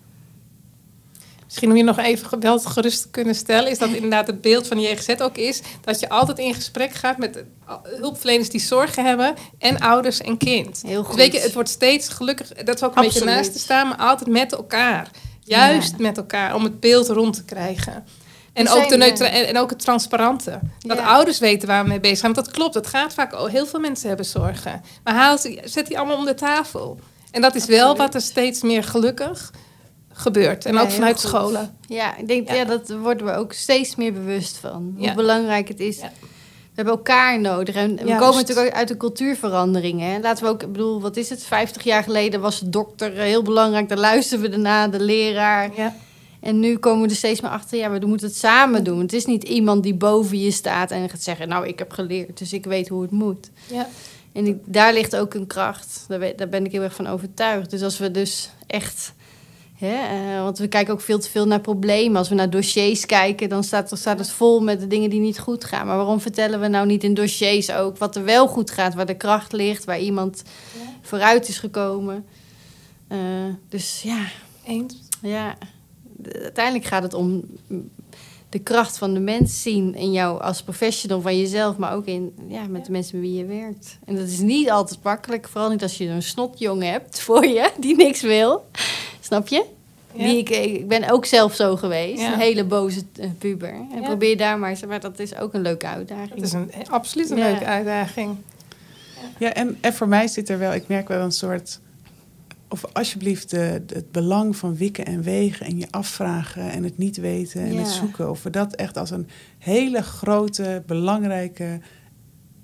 Misschien om je nog even wel gerust te kunnen stellen, is dat inderdaad het beeld van de JGZ ook is dat je altijd in gesprek gaat met hulpverleners die zorgen hebben en ouders en kind. Heel Dus goed. weet je, het wordt steeds gelukkiger, dat is ook een beetje naast te staan, maar altijd met elkaar. Juist Ja. met elkaar, om het beeld rond te krijgen. En ook, de neutra- eh, en, ook het transparante. Dat Ja. ouders weten waar we mee bezig zijn. Want dat klopt, dat gaat vaak. Oh, heel veel mensen hebben zorgen. Maar haal ze, zet die allemaal om de tafel. En dat is wel wat er steeds meer gelukkig gebeurt. En Ja, ook vanuit goed. scholen. Ja, ik denk, Ja. ja. dat worden we ook steeds meer bewust van. Hoe Ja. belangrijk het is. Ja. We hebben elkaar nodig. En we Juist. komen natuurlijk ook uit de cultuurverandering. Hè? Laten we ook, ik bedoel, wat is het? 50 jaar geleden was de dokter eh, heel belangrijk. Daar luisterden we erna, de leraar. Ja. En nu komen we er steeds meer achter, ja, we moeten het samen doen. Het is niet iemand die boven je staat en gaat zeggen, nou, ik heb geleerd, dus ik weet hoe het moet. Ja. En ik- daar ligt ook een kracht. Daar ben ik heel erg van overtuigd. Dus als we dus echt... Hè, eh, want we kijken ook veel te veel naar problemen. Als we naar dossiers kijken, dan staat, dan staat het vol met de dingen die niet goed gaan. Maar waarom vertellen we nou niet in dossiers ook wat er wel goed gaat? Waar de kracht ligt, waar iemand vooruit is gekomen. Eh, dus ja, Eens. ja, de- uiteindelijk gaat het om de kracht van de mens zien in jou als professional van jezelf, maar ook in, ja, met de mensen met wie je werkt. En dat is niet altijd makkelijk, vooral niet als je een snotjongen hebt voor je die niks wil. Snap je? Ja. Die ik, ik ben ook zelf zo geweest, Ja. een hele boze eh, puber. En Ja. probeer daar maar eens, maar dat is ook een leuke uitdaging. Dat is een, absoluut een Ja. leuke uitdaging. Ja, en, en voor mij zit er wel, ik merk wel een soort. Of alsjeblieft de, de- het belang van wikken en wegen en je afvragen en het niet weten en Ja. het zoeken. Of we dat echt als een hele grote, belangrijke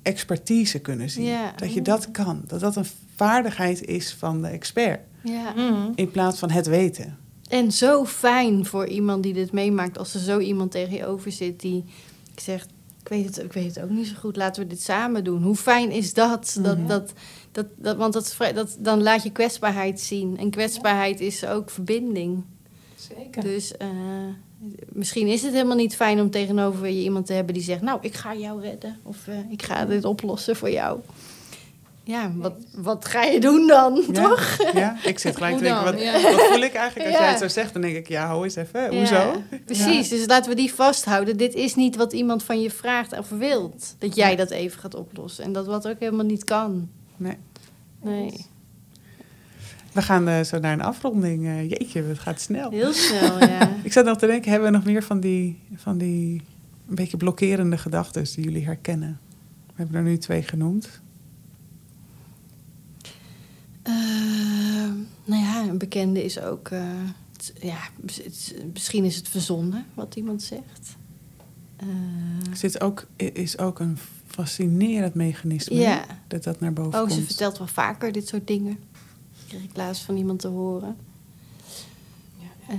expertise kunnen zien. Ja. Dat je dat kan. Dat dat een vaardigheid is van de expert. Ja. Mhm. In plaats van het weten. En zo fijn voor iemand die dit meemaakt, als er zo iemand tegen je over zit die zegt: ik weet, het, ik weet het ook niet zo goed, laten we dit samen doen. Hoe fijn is dat? dat, Mhm. dat, dat, dat want dat, dan laat je kwetsbaarheid zien. En kwetsbaarheid is ook verbinding. Zeker. Dus eh, misschien is het helemaal niet fijn om tegenover je iemand te hebben die zegt: Nou, ik ga jou redden. Of eh, ik ga dit oplossen voor jou. Ja, wat, wat ga je doen dan, Ja, toch? Ja, ik zit gelijk te denken, wat, Ja. wat voel ik eigenlijk als jij het zo zegt? Dan denk ik, ja, hou eens even, hoezo? precies, dus laten we die vasthouden. Dit is niet wat iemand van je vraagt of wilt. Dat jij dat even gaat oplossen. En dat wat ook helemaal niet kan. Nee. Nee, We gaan eh, zo naar een afronding. Eh, jeetje, het gaat snel. heel snel, ja. *laughs* Ik zat nog te denken, hebben we nog meer van die, van die een beetje blokkerende gedachten die jullie herkennen? We hebben er nu twee genoemd. Eh, nou ja, een bekende is ook... eh, ja, het- misschien is het verzonnen wat iemand zegt. Eh, Er zit ook, is ook een fascinerend mechanisme Ja. dat dat naar boven oh, ze komt. vertelt wel vaker dit soort dingen. Kreeg ik laatst van iemand te horen. Eh,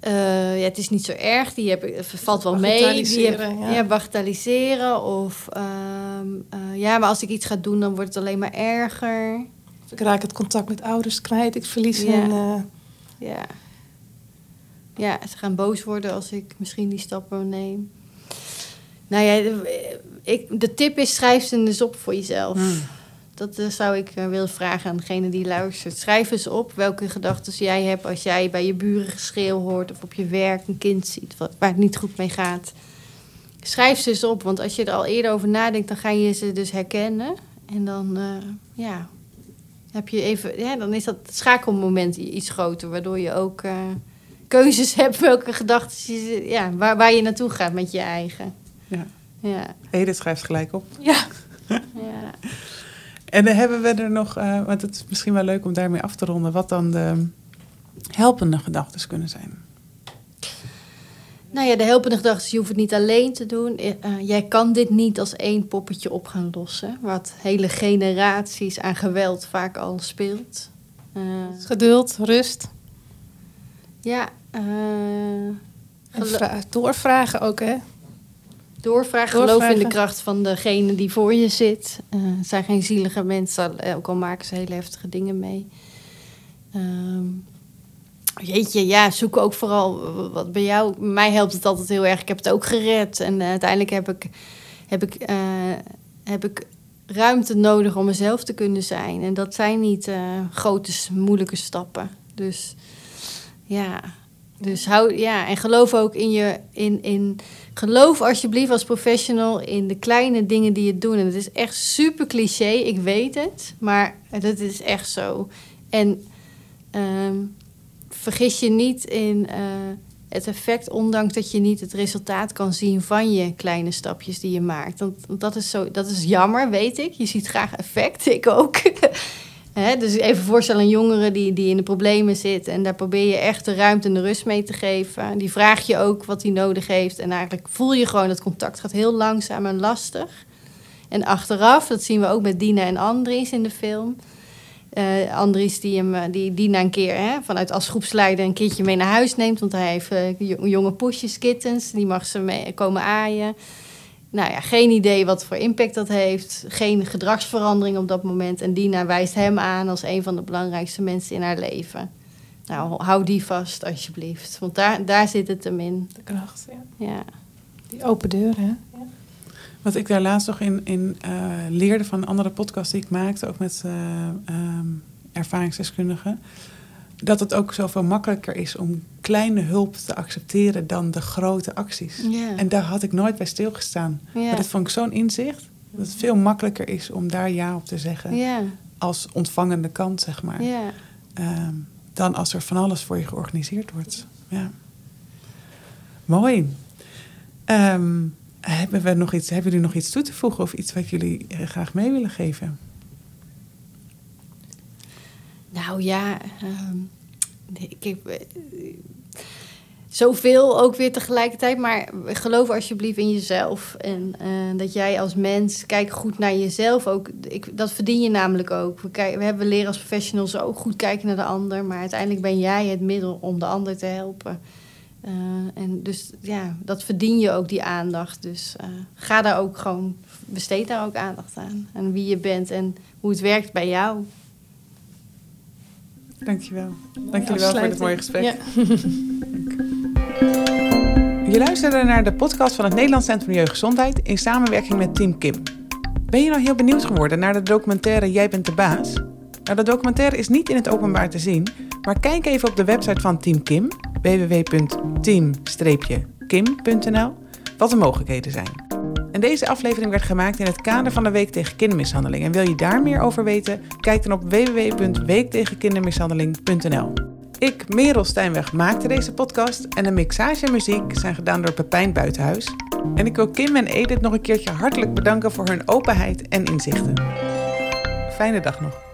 eh, ja, het is niet zo erg. Die heb, valt wel mee. Die heb, ja. ja. bagatelliseren. Of ehm, eh, ja, maar als ik iets ga doen, dan wordt het alleen maar erger. Ik raak het contact met ouders kwijt. Ik verlies Ja. een... eh, Ja. Ja, ze gaan boos worden als ik misschien die stappen neem. Nou ja, de, ik, de tip is: schrijf ze eens op voor jezelf. Hmm. Dat eh, zou ik eh, willen vragen aan degene die luistert. Schrijf eens op welke gedachten jij hebt als jij bij je buren geschreeuw hoort of op je werk een kind ziet wat, waar het niet goed mee gaat. Schrijf ze eens op, want als je er al eerder over nadenkt, dan ga je ze dus herkennen. En dan, eh, ja, heb je even, ja, dan is dat schakelmoment iets groter, waardoor je ook eh, keuzes *laughs* hebt welke gedachten je, ja, waar, waar je naartoe gaat met je eigen. Ja. Ja, Edith schrijft gelijk op. ja. *laughs* ja. En dan hebben we er nog, eh, want het is misschien wel leuk om daarmee af te ronden, wat dan de helpende gedachten kunnen zijn. Nou ja, de helpende gedachte is, je hoeft het niet alleen te doen. Eh, eh, jij kan dit niet als één poppetje op gaan lossen. Wat hele generaties aan geweld vaak al speelt. Eh, Geduld, rust. ja, eh, vra- doorvragen ook, hè? doorvragen, geloof in de kracht van degene die voor je zit. Het zijn geen zielige mensen, ook al maken ze hele heftige dingen mee. ehm, jeetje, ja, zoek ook vooral wat bij jou. Mij helpt het altijd heel erg. Ik heb het ook gered. En eh, uiteindelijk heb ik, heb, ik, eh, heb ik ruimte nodig om mezelf te kunnen zijn. En dat zijn niet eh, grote, moeilijke stappen. Dus ja, dus hou, ja, en geloof ook in je, in, in, geloof alsjeblieft als professional in de kleine dingen die je doet. En het is echt super cliché, ik weet het, maar dat is echt zo. En ehm, vergis je niet in uh, het effect, ondanks dat je niet het resultaat kan zien van je kleine stapjes die je maakt. Want, dat, is zo, dat is jammer, weet ik. Je ziet graag effect, *laughs* ik ook. Dus even voorstellen een jongere die, die in de problemen zit. En daar probeer je echt de ruimte en de rust mee te geven. Die vraag je ook wat hij nodig heeft. En eigenlijk voel je gewoon dat contact gaat heel langzaam en lastig. En achteraf, dat zien we ook met Dina en Andries in de film. Uh, Andries die, hem, die Dina een keer hè, vanuit als groepsleider een keertje mee naar huis neemt. Want hij heeft uh, jonge poesjes, kittens. Die mag ze mee komen aaien nou ja, geen idee wat voor impact dat heeft. Geen gedragsverandering op dat moment. En Dina wijst hem aan als een van de belangrijkste mensen in haar leven. Nou, hou die vast alsjeblieft. Want daar, daar zit het hem in. De kracht, ja. ja. Die open deur, hè? Ja. Wat ik daar laatst nog in, in uh, leerde van andere podcasts die ik maakte, ook met uh, um, ervaringsdeskundigen dat het ook zoveel makkelijker is om kleine hulp te accepteren dan de grote acties. En daar had ik nooit bij stilgestaan. Maar dat vond ik zo'n inzicht. Dat het veel makkelijker is om daar ja op te zeggen. Als ontvangende kant, zeg maar. Um, dan als er van alles voor je georganiseerd wordt. Ja. Mooi. Um, hebben, we nog iets, hebben jullie nog iets toe te voegen of iets wat jullie eh, graag mee willen geven? Nou ja, um, ik heb uh, zoveel ook weer tegelijkertijd. Maar geloof alsjeblieft in jezelf. En uh, dat jij als mens, kijk goed naar jezelf ook. Ik, dat verdien je namelijk ook. We, we hebben leren als professionals ook goed kijken naar de ander. Maar uiteindelijk ben jij het middel om de ander te helpen. Uh, en dus ja, dat verdien je ook, die aandacht. Dus ga daar ook gewoon, besteed daar ook aandacht aan. En wie je bent en hoe het werkt bij jou. Dankjewel. Dank jullie wel voor dit mooie gesprek. Ja. *laughs* Je luisterde naar de podcast van het Nederlands Centrum Jeugdgezondheid in samenwerking met Team Kim. Ben je nou heel benieuwd geworden naar de documentaire Jij bent de baas? Nou, de documentaire is niet in het openbaar te zien, maar kijk even op de website van Team Kim, www.team-kim.nl, wat de mogelijkheden zijn. En deze aflevering werd gemaakt in het kader van de Week tegen Kindermishandeling. En wil je daar meer over weten? Kijk dan op www.weektegenkindermishandeling.nl. Ik, Merel Stijnweg, maakte deze podcast en de mixage en muziek zijn gedaan door Pepijn Buitenhuis. En ik wil Kim en Edith nog een keertje hartelijk bedanken voor hun openheid en inzichten. Fijne dag nog.